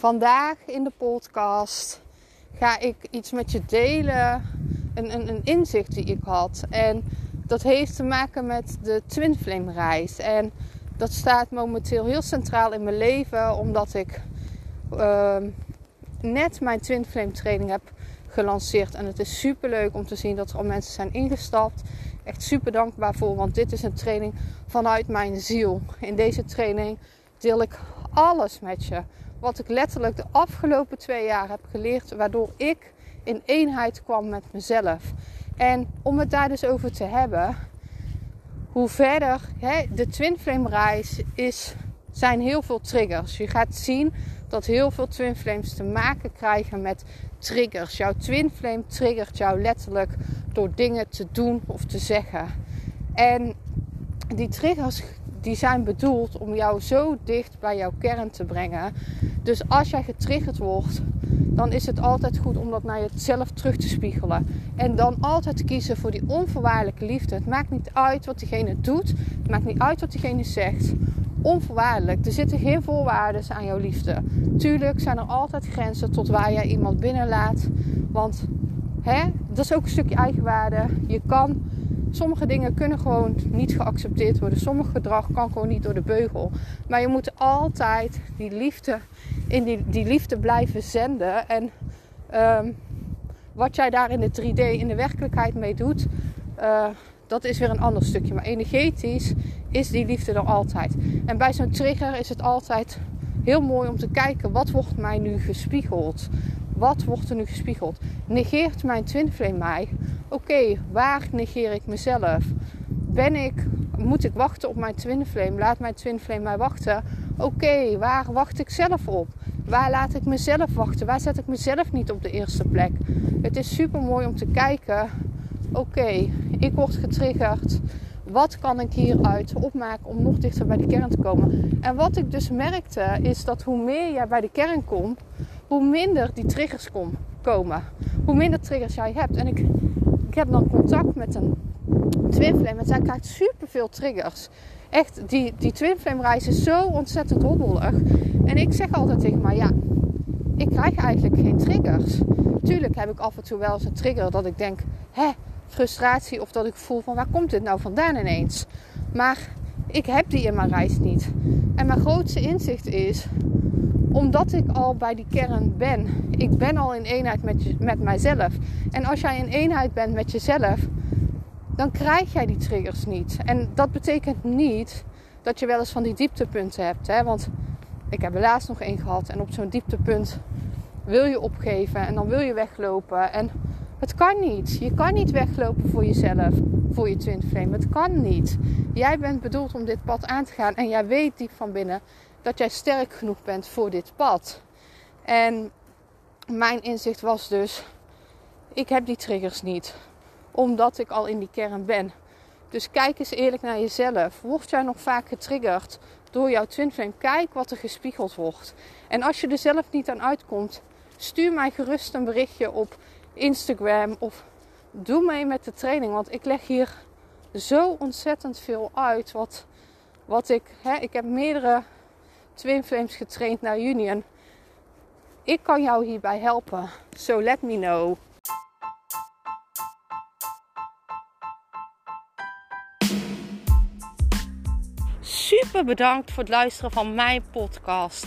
Vandaag in de podcast ga ik iets met je delen, een, een, een inzicht die ik had. En dat heeft te maken met de Twin Flame reis. En dat staat momenteel heel centraal in mijn leven, omdat ik uh, net mijn Twin Flame training heb gelanceerd. En het is super leuk om te zien dat er al mensen zijn ingestapt. Echt super dankbaar voor, want dit is een training vanuit mijn ziel. In deze training deel ik alles met je. Wat ik letterlijk de afgelopen twee jaar heb geleerd, waardoor ik in eenheid kwam met mezelf. En om het daar dus over te hebben, hoe verder hè, de Twin Flame reis is, zijn heel veel triggers. Je gaat zien dat heel veel Twin Flames te maken krijgen met triggers. Jouw Twin Flame triggert jou letterlijk door dingen te doen of te zeggen. En die triggers die zijn bedoeld om jou zo dicht bij jouw kern te brengen. Dus als jij getriggerd wordt, dan is het altijd goed om dat naar jezelf terug te spiegelen. En dan altijd kiezen voor die onvoorwaardelijke liefde. Het maakt niet uit wat diegene doet. Het maakt niet uit wat diegene zegt. Onvoorwaardelijk. Er zitten geen voorwaarden aan jouw liefde. Tuurlijk zijn er altijd grenzen tot waar jij iemand binnenlaat. Want hè, dat is ook een stukje eigenwaarde. Je kan Sommige dingen kunnen gewoon niet geaccepteerd worden. Sommig gedrag kan gewoon niet door de beugel. Maar je moet altijd die liefde in die, die liefde blijven zenden. En um, wat jij daar in de 3D, in de werkelijkheid mee doet, uh, dat is weer een ander stukje. Maar energetisch is die liefde er altijd. En bij zo'n trigger is het altijd heel mooi om te kijken wat wordt mij nu gespiegeld. Wat wordt er nu gespiegeld? Negeert mijn twin flame mij? Oké, waar negeer ik mezelf? Ben ik, moet ik wachten op mijn twin flame? Laat mijn twin flame mij wachten. Oké, waar wacht ik zelf op? Waar laat ik mezelf wachten? Waar zet ik mezelf niet op de eerste plek? Het is super mooi om te kijken. Oké, ik word getriggerd. Wat kan ik hieruit opmaken om nog dichter bij de kern te komen? En wat ik dus merkte is dat hoe meer jij bij de kern komt, hoe minder die triggers komen. Hoe minder triggers jij hebt. En ik, ik heb dan contact met een twin flame. En zij krijgt superveel triggers. Echt, die, die twin flame reis is zo ontzettend hobbelig. En ik zeg altijd tegen maar ja, ik krijg eigenlijk geen triggers. Tuurlijk heb ik af en toe wel eens een trigger dat ik denk, hè, frustratie. Of dat ik voel van waar komt dit nou vandaan ineens. Maar ik heb die in mijn reis niet. En mijn grootste inzicht is omdat ik al bij die kern ben. Ik ben al in eenheid met, met mijzelf. En als jij in eenheid bent met jezelf, dan krijg jij die triggers niet. En dat betekent niet dat je wel eens van die dieptepunten hebt. Hè? Want ik heb er laatst nog één gehad. En op zo'n dieptepunt wil je opgeven. En dan wil je weglopen. En het kan niet. Je kan niet weglopen voor jezelf. Voor je twin flame. Het kan niet. Jij bent bedoeld om dit pad aan te gaan. En jij weet diep van binnen dat jij sterk genoeg bent voor dit pad. En mijn inzicht was dus: ik heb die triggers niet, omdat ik al in die kern ben. Dus kijk eens eerlijk naar jezelf. Word jij nog vaak getriggerd door jouw twin flame? Kijk wat er gespiegeld wordt. En als je er zelf niet aan uitkomt, stuur mij gerust een berichtje op Instagram of doe mee met de training. Want ik leg hier zo ontzettend veel uit. Wat, wat ik, hè, ik heb meerdere Twin Flames getraind naar Union. Ik kan jou hierbij helpen. So let me know. Super bedankt voor het luisteren van mijn podcast.